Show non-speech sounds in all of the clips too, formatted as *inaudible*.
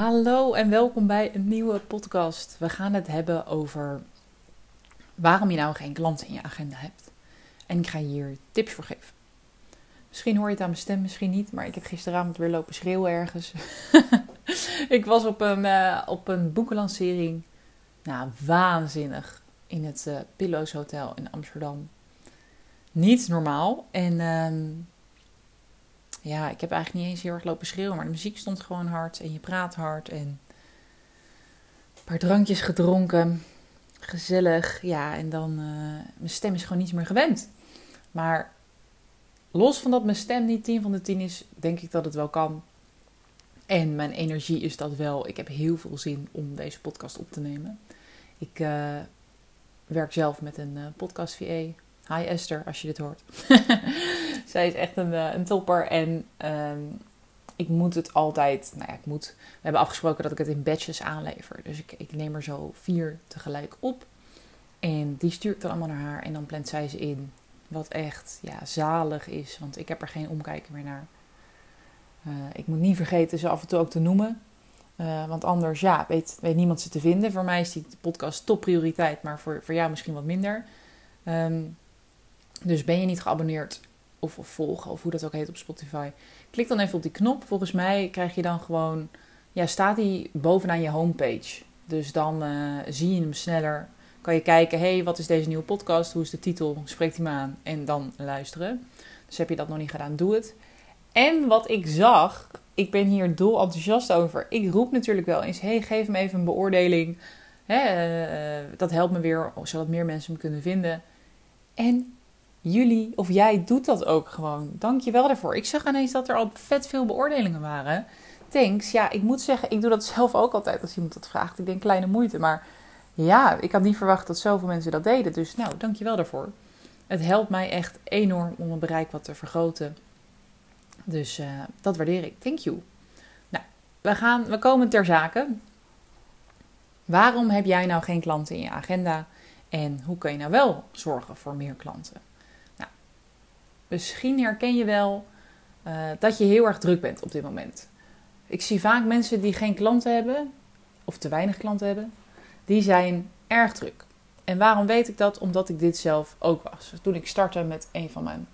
Hallo en welkom bij een nieuwe podcast. We gaan het hebben over waarom je nou geen klanten in je agenda hebt. En ik ga hier tips voor geven. Misschien hoor je het aan mijn stem, misschien niet, maar ik heb gisteravond weer lopen schreeuwen ergens. *laughs* ik was op een, uh, op een boekenlancering. Nou, waanzinnig. In het uh, Pillows Hotel in Amsterdam. Niet normaal. En uh, ja, ik heb eigenlijk niet eens heel erg lopen schreeuwen, maar de muziek stond gewoon hard en je praat hard en een paar drankjes gedronken. Gezellig, ja, en dan, uh, mijn stem is gewoon niet meer gewend. Maar los van dat mijn stem niet 10 van de 10 is, denk ik dat het wel kan. En mijn energie is dat wel. Ik heb heel veel zin om deze podcast op te nemen. Ik uh, werk zelf met een uh, podcast VA. Hi Esther, als je dit hoort. *laughs* Zij is echt een, een topper. En um, ik moet het altijd. Nou ja, ik moet. We hebben afgesproken dat ik het in batches aanlever. Dus ik, ik neem er zo vier tegelijk op. En die stuur ik dan allemaal naar haar. En dan plant zij ze in. Wat echt ja, zalig is. Want ik heb er geen omkijken meer naar. Uh, ik moet niet vergeten ze af en toe ook te noemen. Uh, want anders, ja, weet, weet niemand ze te vinden. Voor mij is die podcast top prioriteit. Maar voor, voor jou misschien wat minder. Um, dus ben je niet geabonneerd of, volgen of hoe dat ook heet op Spotify. Klik dan even op die knop. Volgens mij krijg je dan gewoon, ja, staat die bovenaan je homepage. Dus dan uh, zie je hem sneller. Kan je kijken, hé, hey, wat is deze nieuwe podcast? Hoe is de titel? Spreekt hij me aan? En dan luisteren. Dus heb je dat nog niet gedaan, doe het. En wat ik zag, ik ben hier dol enthousiast over. Ik roep natuurlijk wel eens, hey, geef me even een beoordeling. Hè, uh, dat helpt me weer, zodat meer mensen me kunnen vinden. En jullie of jij doet dat ook gewoon. Dank je wel daarvoor. Ik zag ineens dat er al vet veel beoordelingen waren. Thanks. Ja, ik moet zeggen, ik doe dat zelf ook altijd als iemand dat vraagt. Ik denk kleine moeite, maar ja, ik had niet verwacht dat zoveel mensen dat deden. Dus nou, dank je wel daarvoor. Het helpt mij echt enorm om mijn bereik wat te vergroten. Dus uh, dat waardeer ik. Thank you. Nou, we, gaan, we komen ter zake. Waarom heb jij nou geen klanten in je agenda? En hoe kun je nou wel zorgen voor meer klanten? Misschien herken je wel uh, dat je heel erg druk bent op dit moment. Ik zie vaak mensen die geen klanten hebben, of te weinig klanten hebben, die zijn erg druk. En waarom weet ik dat? Omdat ik dit zelf ook was. Toen ik startte met een van mijn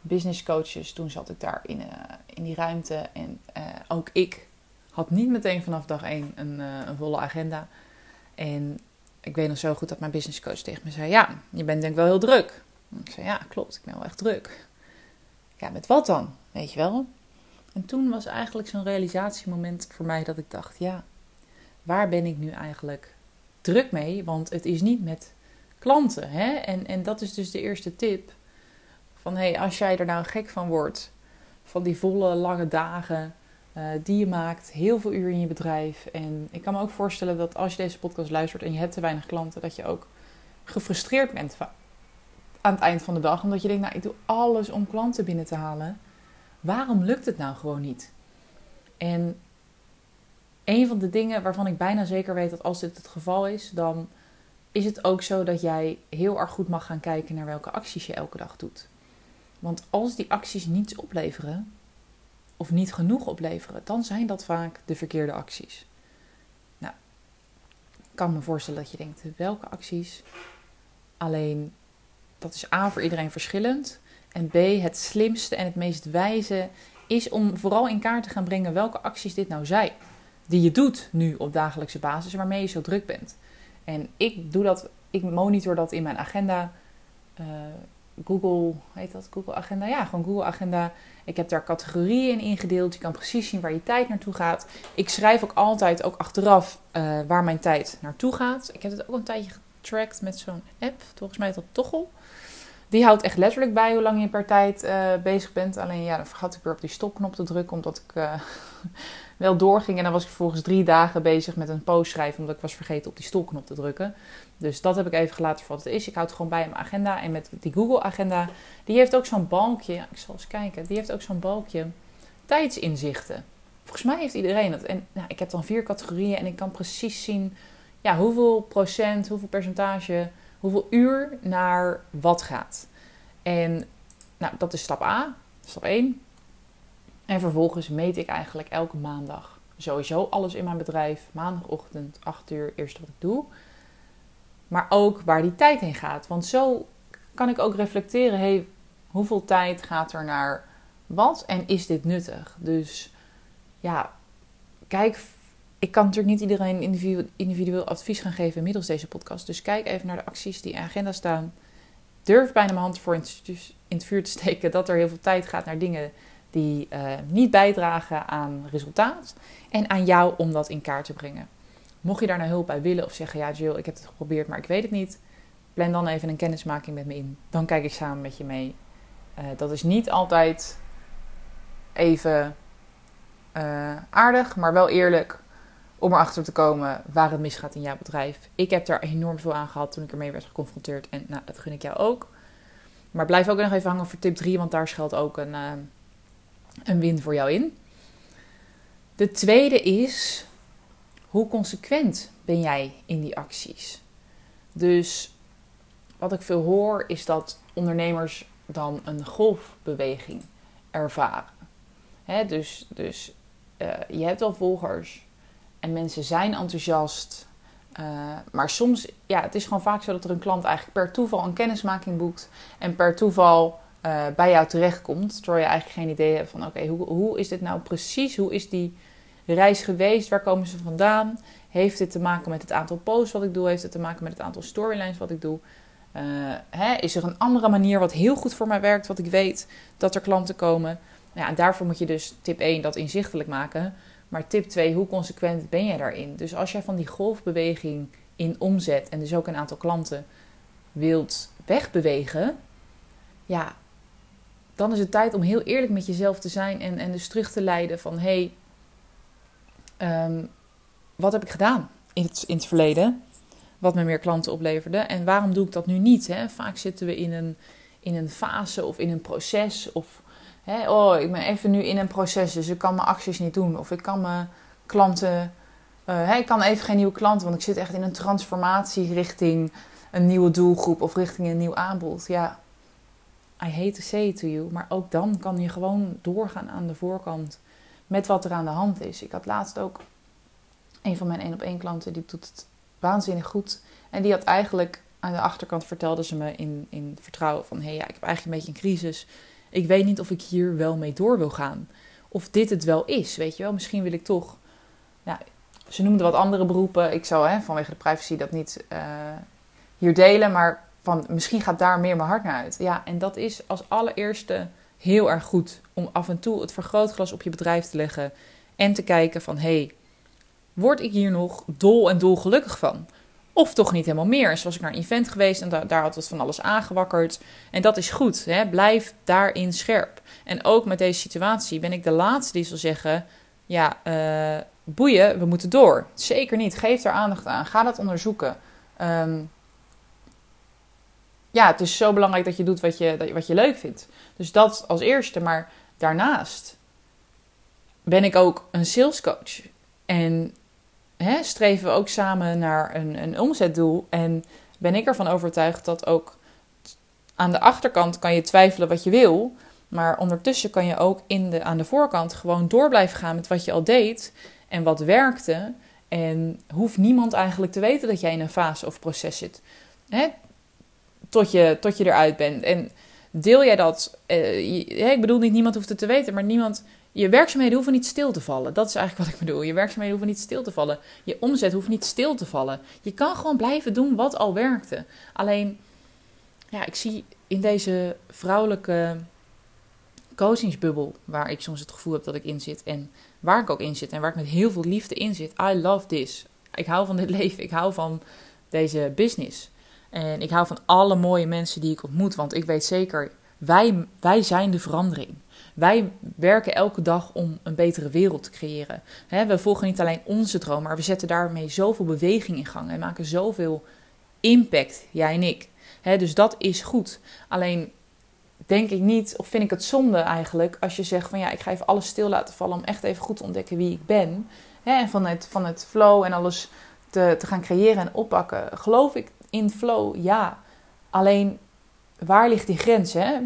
business coaches, toen zat ik daar in, uh, in die ruimte. En uh, ook ik had niet meteen vanaf dag één een, een volle agenda. En ik weet nog zo goed dat mijn business coach tegen me zei: Ja, je bent denk ik wel heel druk. Ik zei: Ja, klopt, ik ben wel echt druk ja, met wat dan? Weet je wel? En toen was eigenlijk zo'n realisatiemoment voor mij dat ik dacht, ja, waar ben ik nu eigenlijk druk mee? Want het is niet met klanten. Hè? En, en dat is dus de eerste tip. Van hey, als jij er nou gek van wordt, van die volle lange dagen uh, die je maakt, heel veel uren in je bedrijf. En ik kan me ook voorstellen dat als je deze podcast luistert en je hebt te weinig klanten, dat je ook gefrustreerd bent aan het eind van de dag. Omdat je denkt, nou, ik doe alles om klanten binnen te halen. Waarom lukt het nou gewoon niet? En een van de dingen waarvan ik bijna zeker weet dat als dit het geval is, dan is het ook zo dat jij heel erg goed mag gaan kijken naar welke acties je elke dag doet. Want als die acties niets opleveren, of niet genoeg opleveren, dan zijn dat vaak de verkeerde acties. Nou, ik kan me voorstellen dat je denkt, welke acties? Alleen dat is A voor iedereen verschillend. En B, het slimste en het meest wijze is om vooral in kaart te gaan brengen welke acties dit nou zijn. Die je doet nu op dagelijkse basis, waarmee je zo druk bent. En ik doe dat, ik monitor dat in mijn agenda. Uh, Google, heet dat? Google Agenda? Ja, gewoon Google Agenda. Ik heb daar categorieën in ingedeeld. Je kan precies zien waar je tijd naartoe gaat. Ik schrijf ook altijd, ook achteraf, uh, waar mijn tijd naartoe gaat. Ik heb het ook een tijdje getrackt met zo'n app. Volgens mij is dat Toggel. Die houdt echt letterlijk bij hoe lang je per tijd uh, bezig bent. Alleen ja, dan vergat ik weer op die stopknop te drukken, omdat ik uh, *laughs* wel doorging. En dan was ik vervolgens drie dagen bezig met een post schrijven, omdat ik was vergeten op die stopknop te drukken. Dus dat heb ik even gelaten voor wat het is. Ik houd gewoon bij mijn agenda. En met die Google Agenda, die heeft ook zo'n balkje. Ik zal eens kijken. Die heeft ook zo'n balkje tijdsinzichten. Volgens mij heeft iedereen dat. En nou, ik heb dan vier categorieën en ik kan precies zien ja, hoeveel procent, hoeveel percentage, hoeveel uur naar wat gaat. En nou, dat is stap A, stap 1. En vervolgens meet ik eigenlijk elke maandag sowieso alles in mijn bedrijf. Maandagochtend, 8 uur, eerst wat ik doe. Maar ook waar die tijd heen gaat. Want zo kan ik ook reflecteren. Hey, hoeveel tijd gaat er naar wat en is dit nuttig? Dus ja, kijk. Ik kan natuurlijk niet iedereen individueel advies gaan geven middels deze podcast. Dus kijk even naar de acties die in agenda staan. Durf bijna mijn hand voor in het vuur te steken dat er heel veel tijd gaat naar dingen die uh, niet bijdragen aan resultaat. En aan jou om dat in kaart te brengen. Mocht je daar nou hulp bij willen of zeggen: Ja, Jill, ik heb het geprobeerd, maar ik weet het niet. Plan dan even een kennismaking met me in. Dan kijk ik samen met je mee. Uh, dat is niet altijd even uh, aardig, maar wel eerlijk om erachter te komen waar het misgaat in jouw bedrijf. Ik heb daar enorm veel aan gehad toen ik ermee werd geconfronteerd. En nou, dat gun ik jou ook. Maar blijf ook nog even hangen voor tip 3, want daar schuilt ook een, uh, een win voor jou in. De tweede is, hoe consequent ben jij in die acties? Dus wat ik veel hoor is dat ondernemers dan een golfbeweging ervaren. dus dus uh, je hebt wel volgers en mensen zijn enthousiast. Uh, maar soms, ja, het is gewoon vaak zo dat er een klant eigenlijk per toeval een kennismaking boekt en per toeval uh, bij jou terechtkomt. Terwijl je eigenlijk geen idee hebt van oké, hoe, hoe is dit nou precies? Hoe is die reis geweest? Waar komen ze vandaan? Heeft dit te maken met het aantal posts wat ik doe? Heeft het te maken met het aantal storylines wat ik doe? Uh, hè, is er een andere manier wat heel goed voor mij werkt, wat ik weet dat er klanten komen? Ja, en daarvoor moet je dus tip 1 dat inzichtelijk maken. Maar tip 2, hoe consequent ben jij daarin? Dus als jij van die golfbeweging in omzet en dus ook een aantal klanten wilt wegbewegen, ja, dan is het tijd om heel eerlijk met jezelf te zijn en, en dus terug te leiden van hé, hey, um, wat heb ik gedaan in het, in het verleden? Wat me meer klanten opleverde en waarom doe ik dat nu niet? Hè? Vaak zitten we in een, in een fase of in een proces of oh, ik ben even nu in een proces, dus ik kan mijn acties niet doen of ik kan mijn klanten, uh, ik kan even geen nieuwe klanten, want ik zit echt in een transformatie richting een nieuwe doelgroep of richting een nieuw aanbod. Ja, I hate to say it to you, maar ook dan kan je gewoon doorgaan aan de voorkant met wat er aan de hand is. Ik had laatst ook een van mijn één op één klanten, die doet het waanzinnig goed. En die had eigenlijk aan de achterkant vertelde ze me in, in vertrouwen van... hé, hey, ja, ik heb eigenlijk een beetje een crisis. Ik weet niet of ik hier wel mee door wil gaan. Of dit het wel is, weet je wel. Misschien wil ik toch... Ja, ze noemde wat andere beroepen. Ik zou hè, vanwege de privacy dat niet uh, hier delen. Maar van misschien gaat daar meer mijn hart naar uit. Ja, en dat is als allereerste heel erg goed om af en toe het vergrootglas op je bedrijf te leggen en te kijken van hé, hey, word ik hier nog dol en dol gelukkig van? Of toch niet helemaal meer. Zoals ik naar een event geweest en daar had het van alles aangewakkerd. En dat is goed. Hè? Blijf daarin scherp. En ook met deze situatie ben ik de laatste die zal zeggen: ja, uh, boeien, we moeten door. Zeker niet. Geef daar aandacht aan. Ga dat onderzoeken. Um, ja, het is zo belangrijk dat je doet wat je, wat je leuk vindt. Dus dat als eerste. Maar daarnaast ben ik ook een salescoach. En hè, streven we ook samen naar een, een omzetdoel. En ben ik ervan overtuigd dat ook aan de achterkant kan je twijfelen wat je wil. Maar ondertussen kan je ook in de, aan de voorkant gewoon door blijven gaan met wat je al deed en wat werkte. En hoeft niemand eigenlijk te weten dat jij in een fase of proces zit. Hè? tot je, tot je eruit bent. En deel jij dat? Uh, ik bedoel niet niemand hoeft het te weten, maar niemand. Je werkzaamheden hoeven niet stil te vallen. Dat is eigenlijk wat ik bedoel. Je werkzaamheden hoeven niet stil te vallen. Je omzet hoeft niet stil te vallen. Je kan gewoon blijven doen wat al werkte. Alleen, ja, ik zie in deze vrouwelijke coachingsbubbel, waar ik soms het gevoel heb dat ik in zit en waar ik ook in zit en waar ik met heel veel liefde in zit. I love this. Ik hou van dit *laughs* leven. Ik hou van deze business. En ik hou van alle mooie mensen die ik ontmoet. Want ik weet zeker, wij, wij zijn de verandering. Wij werken elke dag om een betere wereld te creëren. we volgen niet alleen onze droom, maar we zetten daarmee zoveel beweging in gang en maken zoveel impact, jij en ik. dus dat is goed. Alleen denk ik niet, of vind ik het zonde eigenlijk, als je zegt van ja, ik ga even alles stil laten vallen om echt even goed te ontdekken wie ik ben. en van het, van het flow en alles te, te gaan creëren en oppakken. Geloof ik in flow? Ja. Alleen, waar ligt die grens? Hè?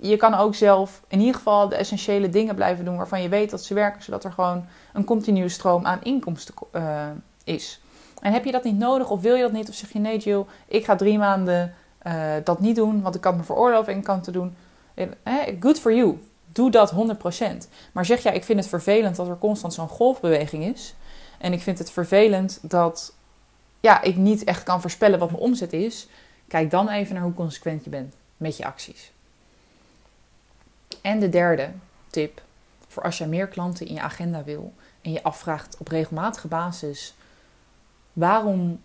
Je kan ook zelf in ieder geval de essentiële dingen blijven doen waarvan je weet dat ze werken, zodat er gewoon een continue stroom aan inkomsten uh, is. En heb je dat niet nodig of wil je dat niet? Of zeg je nee Jill, ik ga drie maanden uh, dat niet doen, want ik kan me veroorloven en kan te doen. Eh, good for you. Doe dat 100%. Maar zeg jij, ik vind het vervelend dat er constant zo'n golfbeweging is. En ik vind het vervelend dat ja, ik niet echt kan voorspellen wat mijn omzet is. Kijk dan even naar hoe consequent je bent met je acties. En de derde tip, voor als je meer klanten in je agenda wil en je afvraagt op regelmatige basis: waarom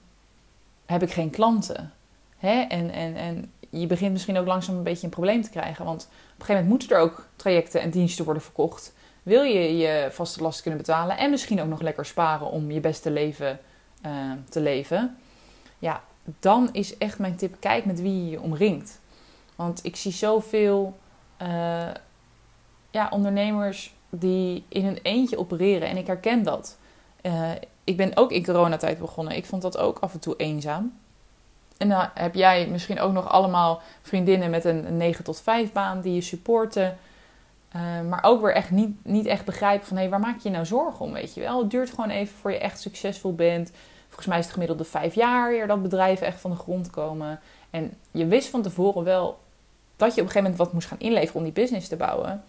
heb ik geen klanten? Hè? En, en, en je begint misschien ook langzaam een beetje een probleem te krijgen. Want op een gegeven moment moeten er ook trajecten en diensten worden verkocht. Wil je je vaste lasten kunnen betalen en misschien ook nog lekker sparen om je beste leven uh, te leven. Ja, dan is echt mijn tip: kijk met wie je je omringt. Want ik zie zoveel uh, ja, ondernemers die in hun eentje opereren en ik herken dat. Uh, ik ben ook in coronatijd begonnen. Ik vond dat ook af en toe eenzaam. En dan heb jij misschien ook nog allemaal vriendinnen met een 9 tot 5 baan die je supporten. Uh, maar ook weer echt niet, niet echt begrijpen van hé, hey, waar maak je nou zorgen om? Weet je wel, het duurt gewoon even voor je echt succesvol bent. Volgens mij is het gemiddelde vijf jaar eer dat bedrijven echt van de grond komen. En je wist van tevoren wel dat je op een gegeven moment wat moest gaan inleveren om die business te bouwen.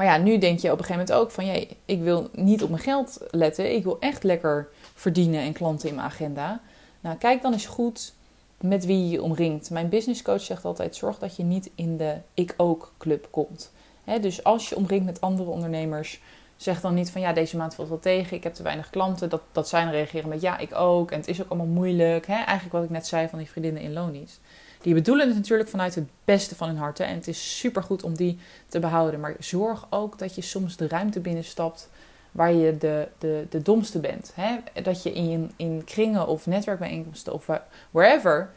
Maar ja, nu denk je op een gegeven moment ook van... Jee, ik wil niet op mijn geld letten. Ik wil echt lekker verdienen en klanten in mijn agenda. Nou, kijk dan eens goed met wie je je omringt. Mijn businesscoach zegt altijd... zorg dat je niet in de ik ook club komt. dus als je omringt met andere ondernemers... zeg dan niet van ja, deze maand valt wel tegen. Ik heb te weinig klanten. Dat, dat zijn reageren met ja, ik ook. En het is ook allemaal moeilijk. eigenlijk wat ik net zei van die vriendinnen in Lonies. Die bedoelen het natuurlijk vanuit het beste van hun harten. En het is super goed om die te behouden. Maar zorg ook dat je soms de ruimte binnenstapt waar je de, de, de domste bent. Hè? Dat je in, in kringen of netwerkbijeenkomsten of wherever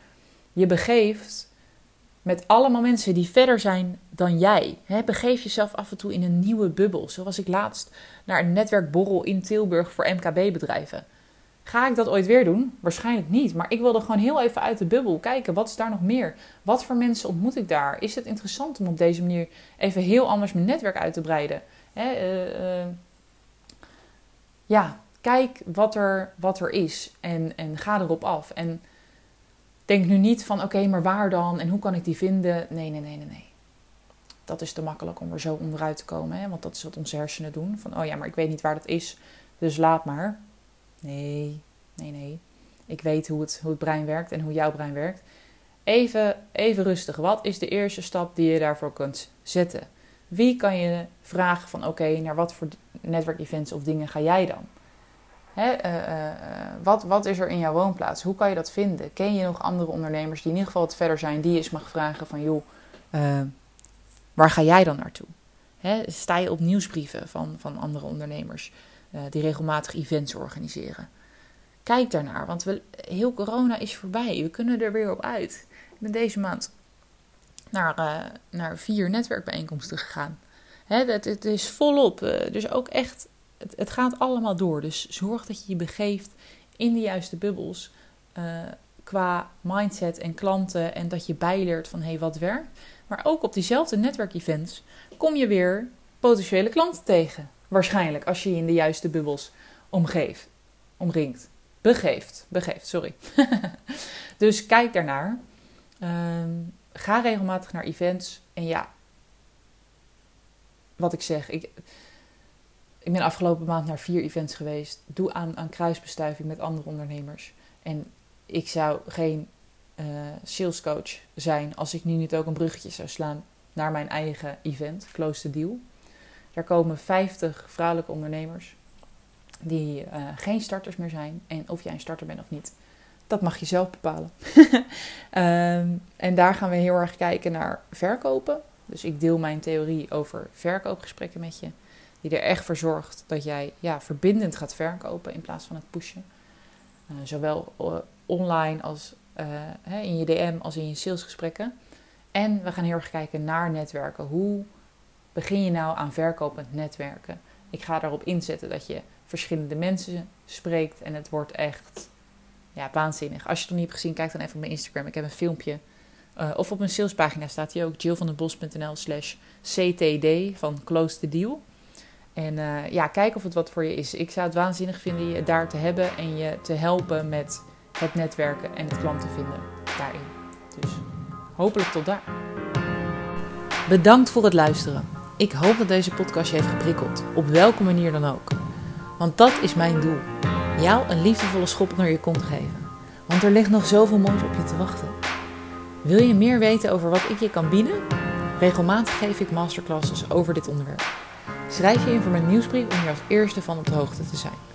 je begeeft met allemaal mensen die verder zijn dan jij. Hè? Begeef jezelf af en toe in een nieuwe bubbel. Zoals ik laatst naar een netwerkborrel in Tilburg voor MKB-bedrijven. Ga ik dat ooit weer doen? Waarschijnlijk niet. Maar ik wilde gewoon heel even uit de bubbel kijken. Wat is daar nog meer? Wat voor mensen ontmoet ik daar? Is het interessant om op deze manier even heel anders mijn netwerk uit te breiden? Hè, uh, uh, ja, kijk wat er, wat er is en, en ga erop af. En denk nu niet van oké, maar waar dan en hoe kan ik die vinden? Nee, nee, nee, nee, nee. Dat is te makkelijk om er zo onderuit te komen. Hè? Want dat is wat onze hersenen doen. Van oh ja, maar ik weet niet waar dat is. Dus laat maar. Nee, nee, nee. Ik weet hoe het, hoe het brein werkt en hoe jouw brein werkt. Even, even rustig. Wat is de eerste stap die je daarvoor kunt zetten? Wie kan je vragen van oké, naar wat voor netwerkevents of dingen ga jij dan? Hè, uh, uh, wat, wat is er in jouw woonplaats? Hoe kan je dat vinden? Ken je nog andere ondernemers die in ieder geval wat verder zijn, die je eens mag vragen van joh, waar ga jij dan naartoe? Sta je op nieuwsbrieven van, van andere ondernemers? Eh, die regelmatig events organiseren. Kijk daarnaar, want we, heel corona is voorbij. We kunnen er weer op uit. Ik ben deze maand naar, uh, naar vier netwerkbijeenkomsten gegaan. Hè, het, het, is volop. Uh, dus ook echt, het, het, gaat allemaal door. Dus zorg dat je je begeeft in de juiste bubbels. qua mindset en klanten. En dat je bijleert van hé, hey, wat werkt. Maar ook op diezelfde netwerkevents kom je weer potentiële klanten tegen. Waarschijnlijk, als je je in de juiste bubbels omgeeft, omringt. Begeeft, begeeft, sorry. *laughs* dus kijk daarnaar. Um, ga regelmatig naar events. En ja, wat ik zeg, ik, ik ben afgelopen maand naar vier events geweest. Doe aan, aan kruisbestuiving met andere ondernemers. En ik zou geen uh, salescoach zijn als ik nu niet ook een bruggetje zou slaan naar mijn eigen event, Close the Deal. Daar komen 50 vrouwelijke ondernemers die uh, geen starters meer zijn. En of jij een starter bent of niet, Dat mag je zelf bepalen. *laughs* Ehm, en daar gaan we heel erg kijken naar verkopen. Dus ik deel mijn theorie over verkoopgesprekken met je. Die er echt voor zorgt dat jij ja, verbindend gaat verkopen in plaats van het pushen. Uh, zowel uh, online als in je DM als in je salesgesprekken. En we gaan heel erg kijken naar netwerken. Hoe begin je nou aan verkopend netwerken? Ik ga daarop inzetten dat je verschillende mensen spreekt en het wordt echt ja, waanzinnig. Als je het nog niet hebt gezien, kijk dan even op mijn Instagram. Ik heb een filmpje. Uh, of op mijn salespagina staat hier ook jillvandenbos.nl slash ctd van close the deal. En uh, ja, kijk of het wat voor je is. Ik zou het waanzinnig vinden je daar te hebben en je te helpen met het netwerken en het klanten vinden daarin. Dus hopelijk tot daar. Bedankt voor het luisteren. Ik hoop dat deze podcast je heeft geprikkeld, op welke manier dan ook. Want dat is mijn doel. Jou een liefdevolle schop onder je kont geven. Want er ligt nog zoveel moois op je te wachten. Wil je meer weten over wat ik je kan bieden? Regelmatig geef ik masterclasses over dit onderwerp. Schrijf je in voor mijn nieuwsbrief om hier als eerste van op de hoogte te zijn.